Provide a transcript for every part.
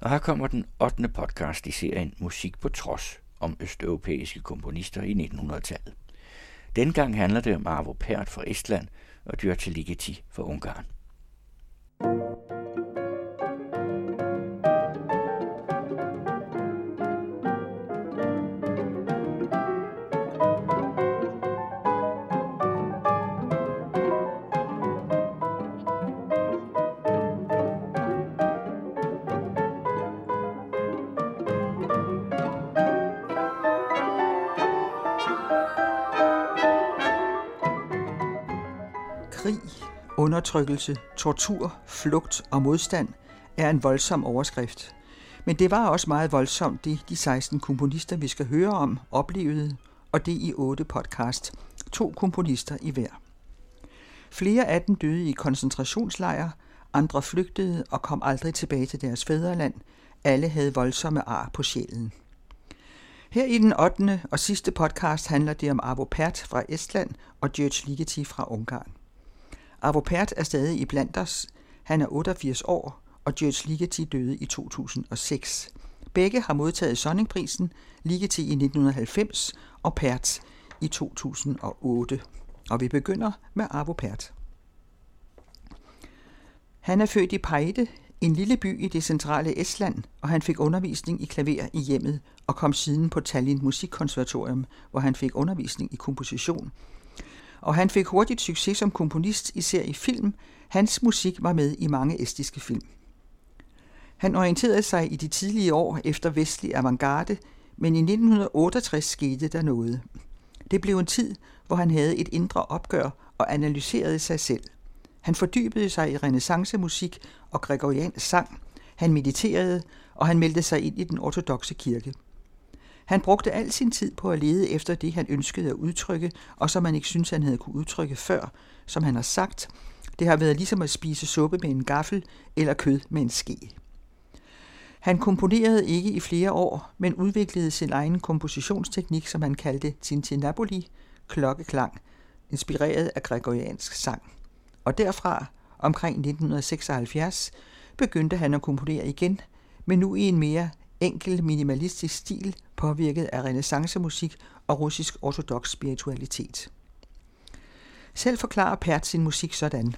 Og her kommer den 8. podcast i serien Musik på trods om østeuropæiske komponister i 1900-tallet. Dengang handler det om Arvo Pärt fra Estland og Dyrta Ligeti fra Ungarn. Krig, undertrykkelse, tortur, flugt og modstand er en voldsom overskrift. Men det var også meget voldsomt, det de 16 komponister, vi skal høre om, oplevede, og det i otte podcast. To komponister i hver. Flere af dem døde i koncentrationslejre, andre flygtede og kom aldrig tilbage til deres fædreland. Alle havde voldsomme ar på sjælen. Her i den 8. og sidste podcast handler det om Arvo Pärt fra Estland og George Ligeti fra Ungarn. Arvo Pärt er stadig i blandt os. Han er 88 år, og George Ligeti døde i 2006. Begge har modtaget Sonningprisen, Ligeti i 1990 og Pärt i 2008. Og vi begynder med Arvo Pärt. Han er født i Peite, en lille by i det centrale Estland, og han fik undervisning i klaver i hjemmet og kom siden på Tallinn Musikkonservatorium, hvor han fik undervisning i komposition. Og han fik hurtigt succes som komponist, især i film. Hans musik var med i mange estiske film. Han orienterede sig i de tidlige år efter vestlig avantgarde, men i 1968 skete der noget. Det blev en tid, hvor han havde et indre opgør og analyserede sig selv. Han fordybede sig i renaissancemusik og gregoriansk sang. Han mediterede, og han meldte sig ind i den ortodoxe kirke. Han brugte al sin tid på at lede efter det, han ønskede at udtrykke, og som han ikke syntes, han havde kunne udtrykke før. Som han har sagt, det har været ligesom at spise suppe med en gaffel eller kød med en ske. Han komponerede ikke i flere år, men udviklede sin egen kompositionsteknik, som han kaldte Tintinaboli, klokkeklang, inspireret af gregoriansk sang. Og derfra, omkring 1976, begyndte han at komponere igen, men nu i en mere enkel minimalistisk stil, påvirket af renaissancemusik og russisk ortodox spiritualitet. Selv forklarer Pert sin musik sådan.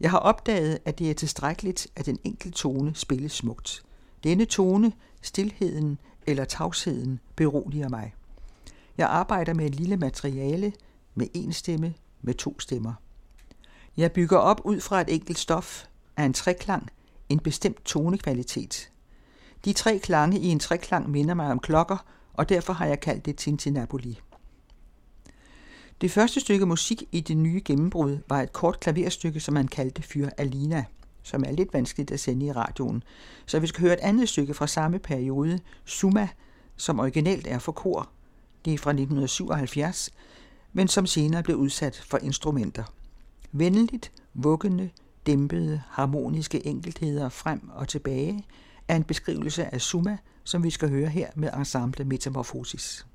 Jeg har opdaget, at det er tilstrækkeligt, at en enkelt tone spilles smukt. Denne tone, stilheden eller tavsheden, beroliger mig. Jeg arbejder med et lille materiale, med en stemme, med to stemmer. Jeg bygger op ud fra et enkelt stof af en treklang, en bestemt tonekvalitet. De tre klange i en treklang minder mig om klokker, og derfor har jeg kaldt det Tintinabuli. Det første stykke musik i det nye gennembrud var et kort klaverstykke, som man kaldte Fyr Alina, som er lidt vanskeligt at sende i radioen. Så vi skal høre et andet stykke fra samme periode, Summa, som originalt er for kor. Det er fra 1977, men som senere blev udsat for instrumenter. Venligt, vuggende, dæmpede, harmoniske enkeltheder frem og tilbage er en beskrivelse af Summa, som vi skal høre her med ensemble Metamorphosis.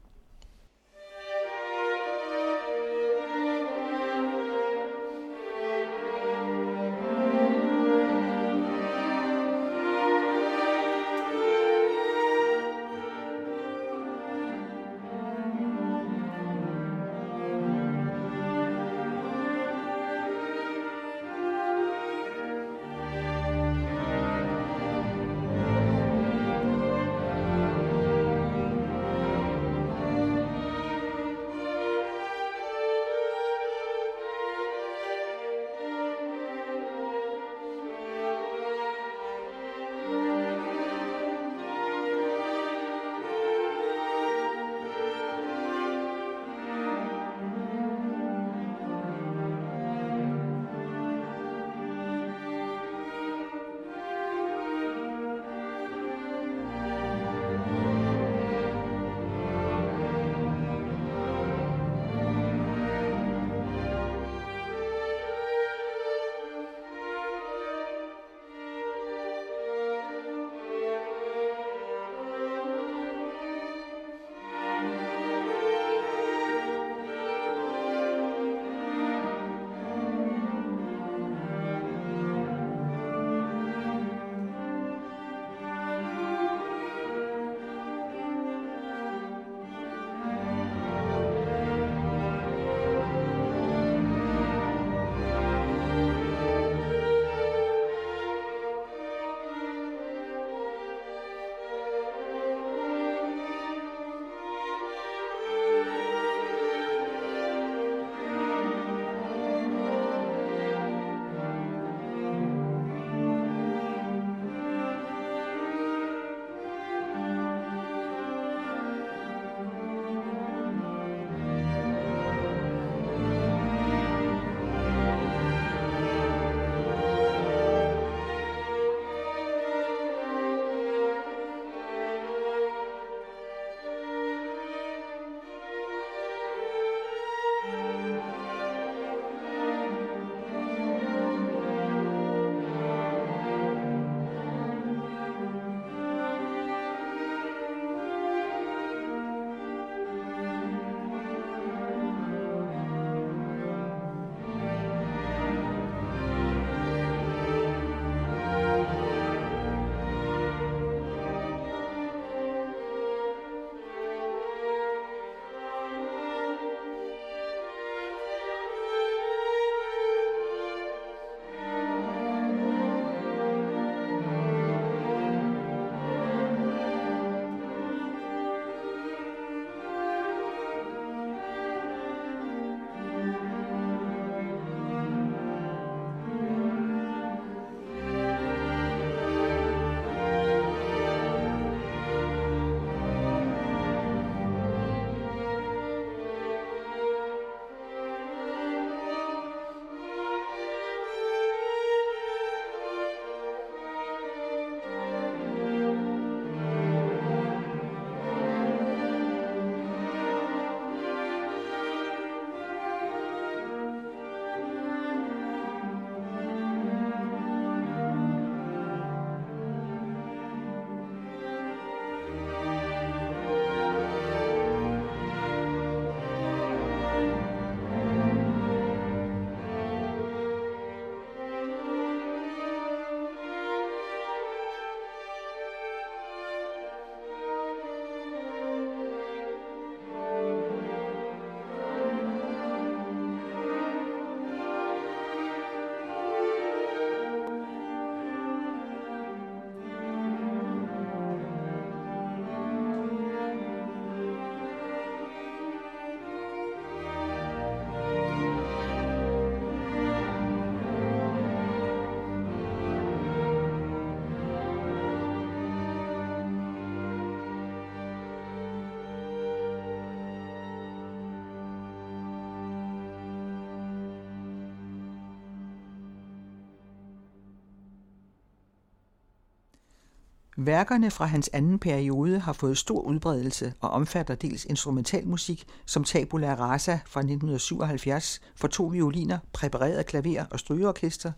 Værkerne fra hans anden periode har fået stor udbredelse og omfatter dels instrumentalmusik som Tabula Rasa fra 1977 for to violiner, præpareret klaver og strygeorkester,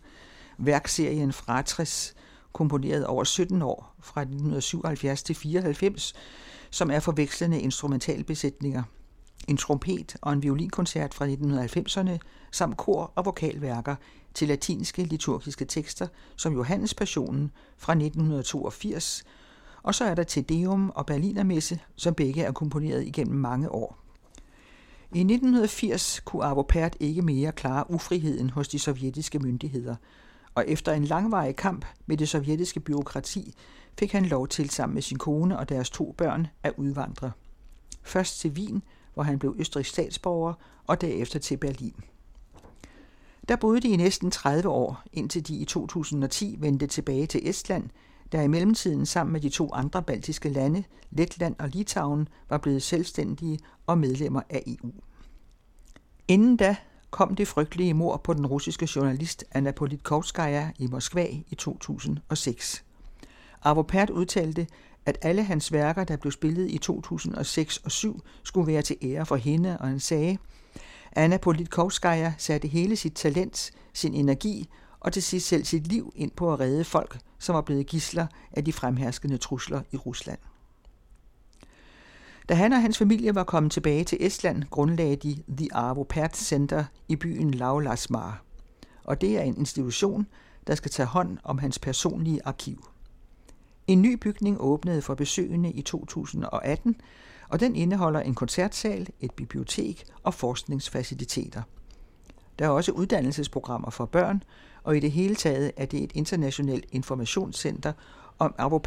værkserien Fratres, komponeret over 17 år fra 1977 til 94, som er forvekslende instrumentalbesætninger, en trompet og en violinkoncert fra 1990'erne, samt kor- og vokalværker til latinske liturgiske tekster som Johannes Passionen fra 1982, og så er der Deum og Berlinermesse, som begge er komponeret igennem mange år. I 1980 kunne Arvo Pärt ikke mere klare ufriheden hos de sovjetiske myndigheder, og efter en langvarig kamp med det sovjetiske byråkrati fik han lov til sammen med sin kone og deres to børn at udvandre. Først til Wien, hvor han blev østrigsk statsborger, og derefter til Berlin. Der boede de i næsten 30 år, indtil de i 2010 vendte tilbage til Estland, der i mellemtiden sammen med de to andre baltiske lande, Letland og Litauen, var blevet selvstændige og medlemmer af EU. Inden da kom det frygtelige mord på den russiske journalist Anna Politkovskaya i Moskva i 2006. Avopert udtalte, at alle hans værker, der blev spillet i 2006 og 7, skulle være til ære for hende, og han sagde, Anna Politkovskaya satte hele sit talent, sin energi og til sidst selv sit liv ind på at redde folk, som var blevet gisler af de fremherskende trusler i Rusland. Da han og hans familie var kommet tilbage til Estland, grundlagde de The Arvo Pärt Center i byen Laulasmar. Og det er en institution, der skal tage hånd om hans personlige arkiv. En ny bygning åbnede for besøgende i 2018, og den indeholder en koncertsal, et bibliotek og forskningsfaciliteter. Der er også uddannelsesprogrammer for børn, og i det hele taget er det et internationalt informationscenter om Arvo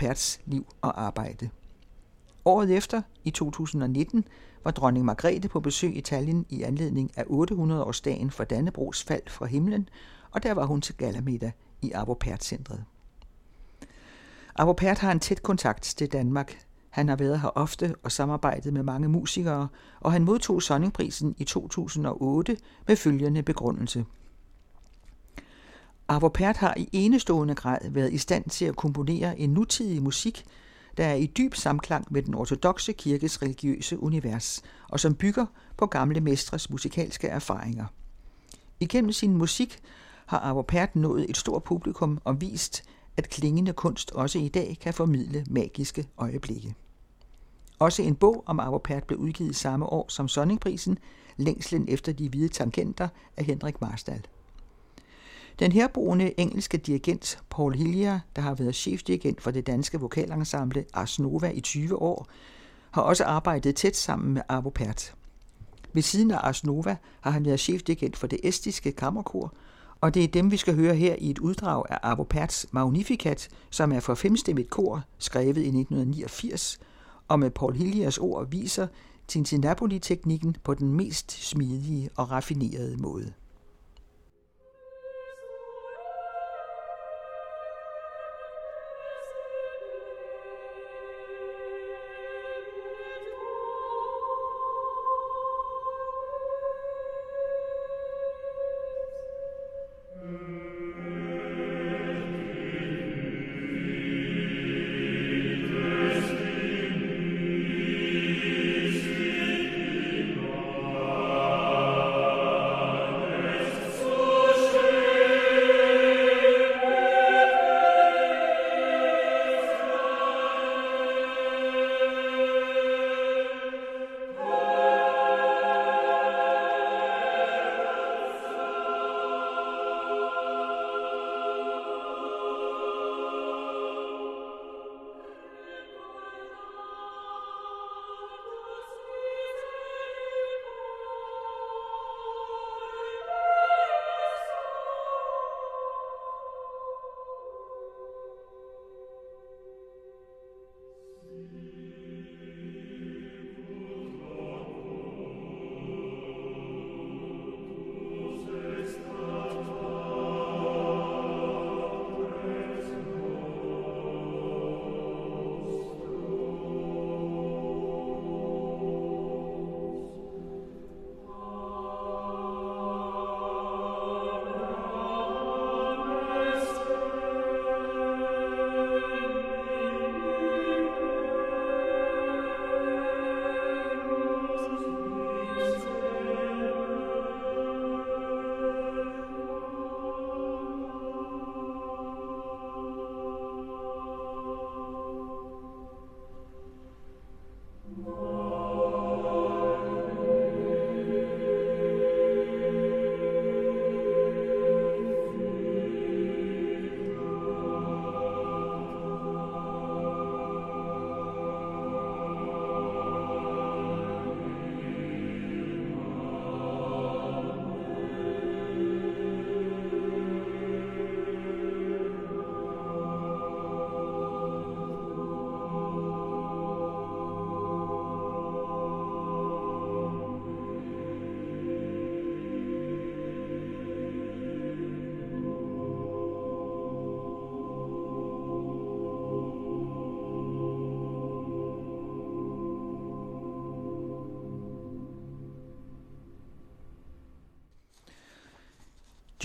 liv og arbejde. Året efter, i 2019, var dronning Margrethe på besøg i Tallinn i anledning af 800-årsdagen for Dannebrogs fald fra himlen, og der var hun til galamiddag i Arvo Avopert har en tæt kontakt til Danmark. Han har været her ofte og samarbejdet med mange musikere, og han modtog Sonningprisen i 2008 med følgende begrundelse. Avopert har i enestående grad været i stand til at komponere en nutidig musik, der er i dyb samklang med den ortodoxe kirkes religiøse univers, og som bygger på gamle mestres musikalske erfaringer. Igennem sin musik har Avopert nået et stort publikum og vist, at klingende kunst også i dag kan formidle magiske øjeblikke. Også en bog om Arvo Pärt blev udgivet samme år som Sonningprisen, Længslen efter de hvide tangenter af Henrik Marstal. Den herboende engelske dirigent Paul Hillier, der har været chefdirigent for det danske vokalensemble Ars Nova i 20 år, har også arbejdet tæt sammen med Arvo Pärt. Ved siden af Ars Nova har han været chefdirigent for det estiske kammerkor, og det er dem, vi skal høre her i et uddrag af Arvo Perts Magnificat, som er for femstemmigt kor, skrevet i 1989, og med Paul Hilliers ord viser Tintinapoli-teknikken på den mest smidige og raffinerede måde.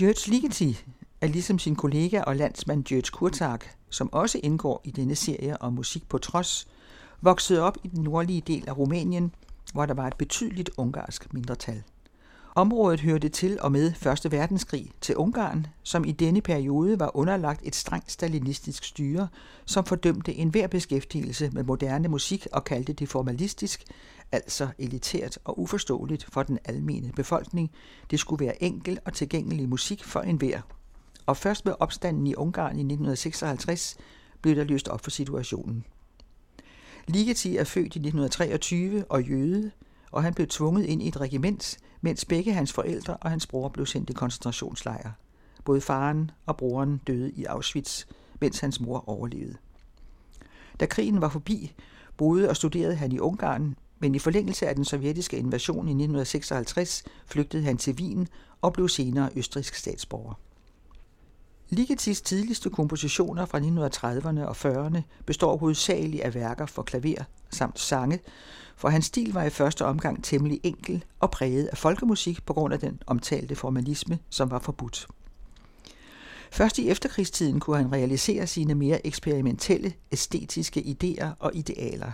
George Ligeti er ligesom sin kollega og landsmand George Kurtag, som også indgår i denne serie om musik på trods, vokset op i den nordlige del af Rumænien, hvor der var et betydeligt ungarsk mindretal. Området hørte til og med 1. verdenskrig til Ungarn, som i denne periode var underlagt et strengt stalinistisk styre, som fordømte enhver beskæftigelse med moderne musik og kaldte det formalistisk, altså elitært og uforståeligt for den almene befolkning. Det skulle være enkel og tilgængelig musik for enhver. Og først med opstanden i Ungarn i 1956 blev der løst op for situationen. Ligeti er født i 1923 og jøde, og han blev tvunget ind i et regiment, mens begge hans forældre og hans bror blev sendt i koncentrationslejre. Både faren og broren døde i Auschwitz, mens hans mor overlevede. Da krigen var forbi, boede og studerede han i Ungarn, men i forlængelse af den sovjetiske invasion i 1956 flygtede han til Wien og blev senere østrisk statsborger. Ligetis tidligste kompositioner fra 1930'erne og 40'erne består hovedsageligt af værker for klaver samt sange, for hans stil var i første omgang temmelig enkel og præget af folkemusik på grund af den omtalte formalisme, som var forbudt. Først i efterkrigstiden kunne han realisere sine mere eksperimentelle, æstetiske idéer og idealer.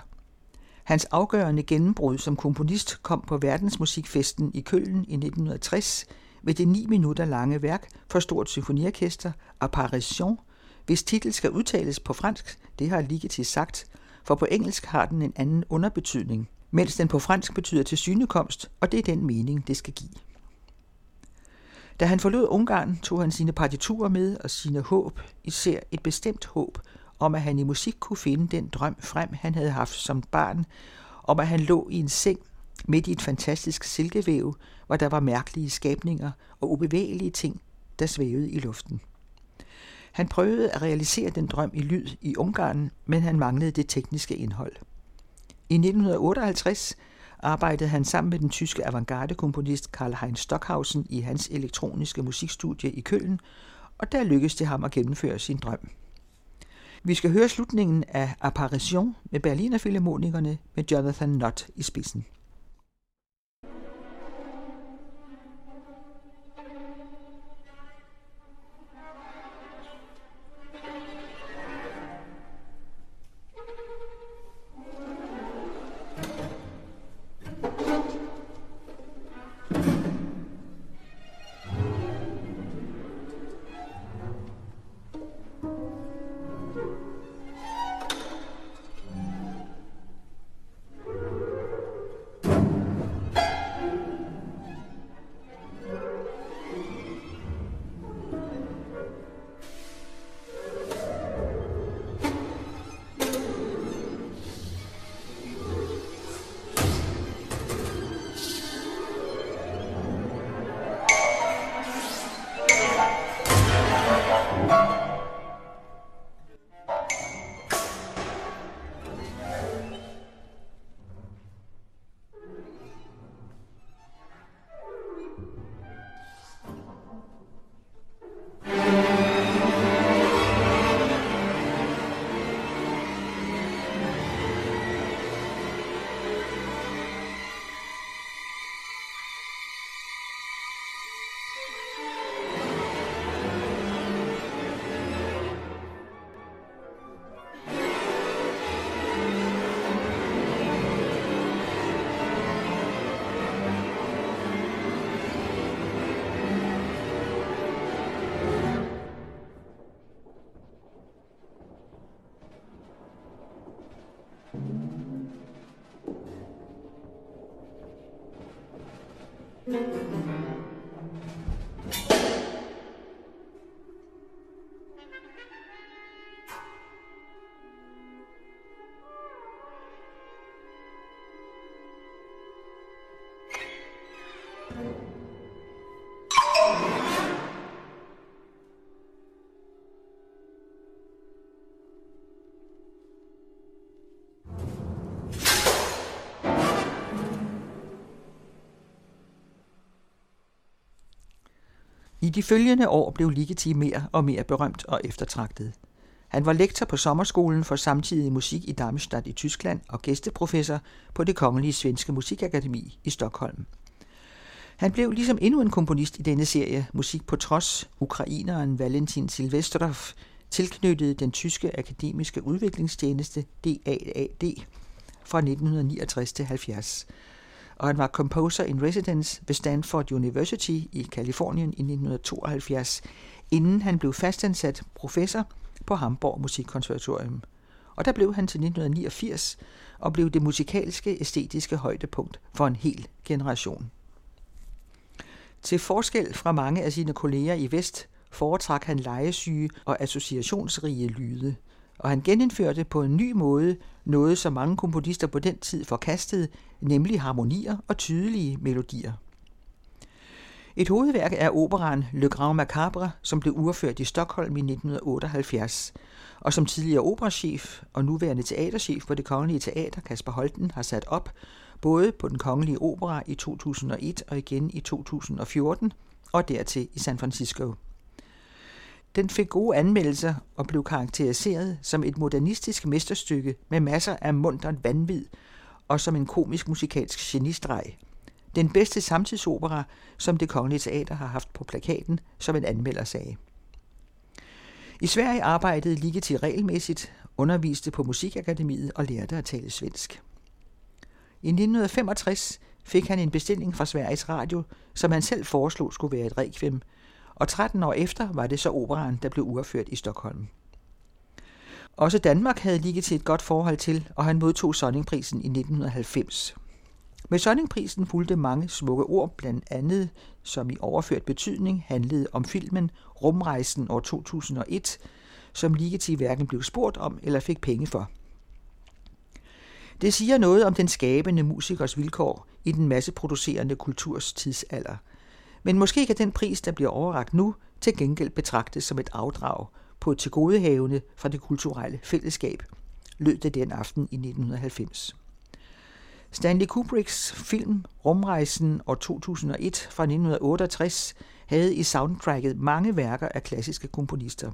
Hans afgørende gennembrud som komponist kom på verdensmusikfesten i Køln i 1960 med det ni minutter lange værk for stort symfoniorkester Apparition, hvis titel skal udtales på fransk, det har Ligeti sagt, for på engelsk har den en anden underbetydning, mens den på fransk betyder til synekomst, og det er den mening, det skal give. Da han forlod Ungarn, tog han sine partiturer med og sine håb, især et bestemt håb, om at han i musik kunne finde den drøm frem, han havde haft som barn, om at han lå i en seng midt i et fantastisk silkevæv, hvor der var mærkelige skabninger og ubevægelige ting, der svævede i luften. Han prøvede at realisere den drøm i lyd i Ungarn, men han manglede det tekniske indhold. I 1958 arbejdede han sammen med den tyske avantgarde-komponist Karl-Heinz Stockhausen i hans elektroniske musikstudie i Køln, og der lykkedes det ham at gennemføre sin drøm. Vi skal høre slutningen af Apparition med Berliner Philharmonikerne med Jonathan Nott i spidsen. I de følgende år blev Ligeti mere og mere berømt og eftertragtet. Han var lektor på sommerskolen for samtidig musik i Darmstadt i Tyskland og gæsteprofessor på det kongelige svenske musikakademi i Stockholm. Han blev ligesom endnu en komponist i denne serie Musik på trods, ukraineren Valentin Silvestrov, tilknyttet den tyske akademiske udviklingstjeneste DAAD fra 1969 til 70 og han var composer in residence ved Stanford University i Kalifornien i 1972, inden han blev fastansat professor på Hamburg Musikkonservatorium. Og der blev han til 1989 og blev det musikalske æstetiske højdepunkt for en hel generation. Til forskel fra mange af sine kolleger i Vest foretrak han lejesyge og associationsrige lyde, og han genindførte på en ny måde noget, som mange komponister på den tid forkastede, nemlig harmonier og tydelige melodier. Et hovedværk er operaen Le Grand Macabre, som blev urført i Stockholm i 1978, og som tidligere operachef og nuværende teaterchef på det Kongelige Teater, Kasper Holten, har sat op, både på den Kongelige Opera i 2001 og igen i 2014, og dertil i San Francisco. Den fik gode anmeldelser og blev karakteriseret som et modernistisk mesterstykke med masser af muntert vanvid og som en komisk musikalsk genistreg. Den bedste samtidsopera, som det kongelige teater har haft på plakaten, som en anmelder sagde. I Sverige arbejdede Ligeti regelmæssigt, underviste på Musikakademiet og lærte at tale svensk. I 1965 fik han en bestilling fra Sveriges Radio, som han selv foreslog skulle være et requiem, og 13 år efter var det så operaen, der blev urført i Stockholm. Også Danmark havde ligget til et godt forhold til, og han modtog Sonningprisen i 1990. Med Sonningprisen fulgte mange smukke ord, blandt andet, som i overført betydning handlede om filmen Rumrejsen år 2001, som Ligeti hverken blev spurgt om eller fik penge for. Det siger noget om den skabende musikers vilkår i den masseproducerende kulturs tidsalder – men måske kan den pris, der bliver overragt nu, til gengæld betragtes som et afdrag på et tilgodehavende fra det kulturelle fællesskab, lød det den aften i 1990. Stanley Kubricks film Rumrejsen år 2001 fra 1968 havde i soundtracket mange værker af klassiske komponister.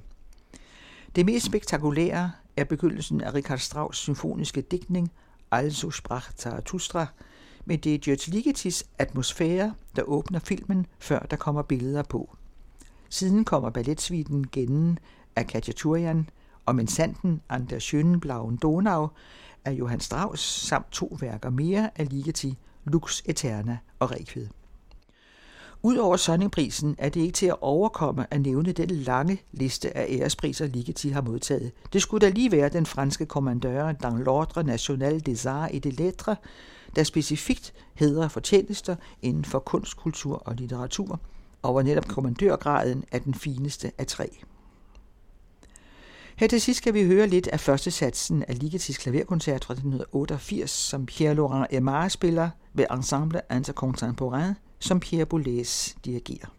Det mest spektakulære er begyndelsen af Richard Strauss' symfoniske digtning Also sprach Zarathustra, men det er George Ligetis atmosfære, der åbner filmen, før der kommer billeder på. Siden kommer balletsviten Gennen af Katja Turian, og Men Sanden an der schönen blauen Donau af Johann Strauss, samt to værker mere af Ligeti, Lux Eterna og Requiem. Udover Sonningprisen er det ikke til at overkomme at nævne den lange liste af ærespriser, Ligeti har modtaget. Det skulle da lige være den franske kommandør dans l'ordre national des arts et des lettres, der specifikt hedder fortjenester inden for kunst, kultur og litteratur, og hvor netop kommandørgraden er den fineste af tre. Her til sidst skal vi høre lidt af første satsen af Ligetis klaverkoncert fra 1988, som Pierre-Laurent Aimar spiller ved Ensemble Intercontemporain, som Pierre Boulez dirigerer.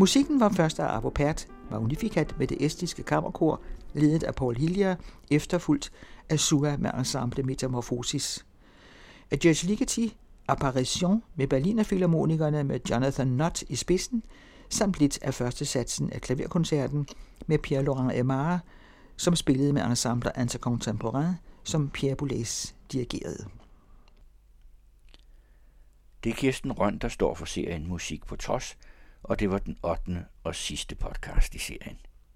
Musikken var først af Arvo Pärt, Magnificat med det estiske kammerkor, ledet af Paul Hillier, efterfulgt af Sua med ensemble Metamorphosis. Af George Ligeti, Apparition med Berlinerfilharmonikerne med Jonathan Nutt i spidsen, samt lidt af første satsen af klaverkoncerten med Pierre-Laurent Aimard, som spillede med ensemble intercontemporain, som Pierre Boulez dirigerede. Det er Kirsten Røn, der står for serien Musik på Trods, og det var den 8. og sidste podcast i serien.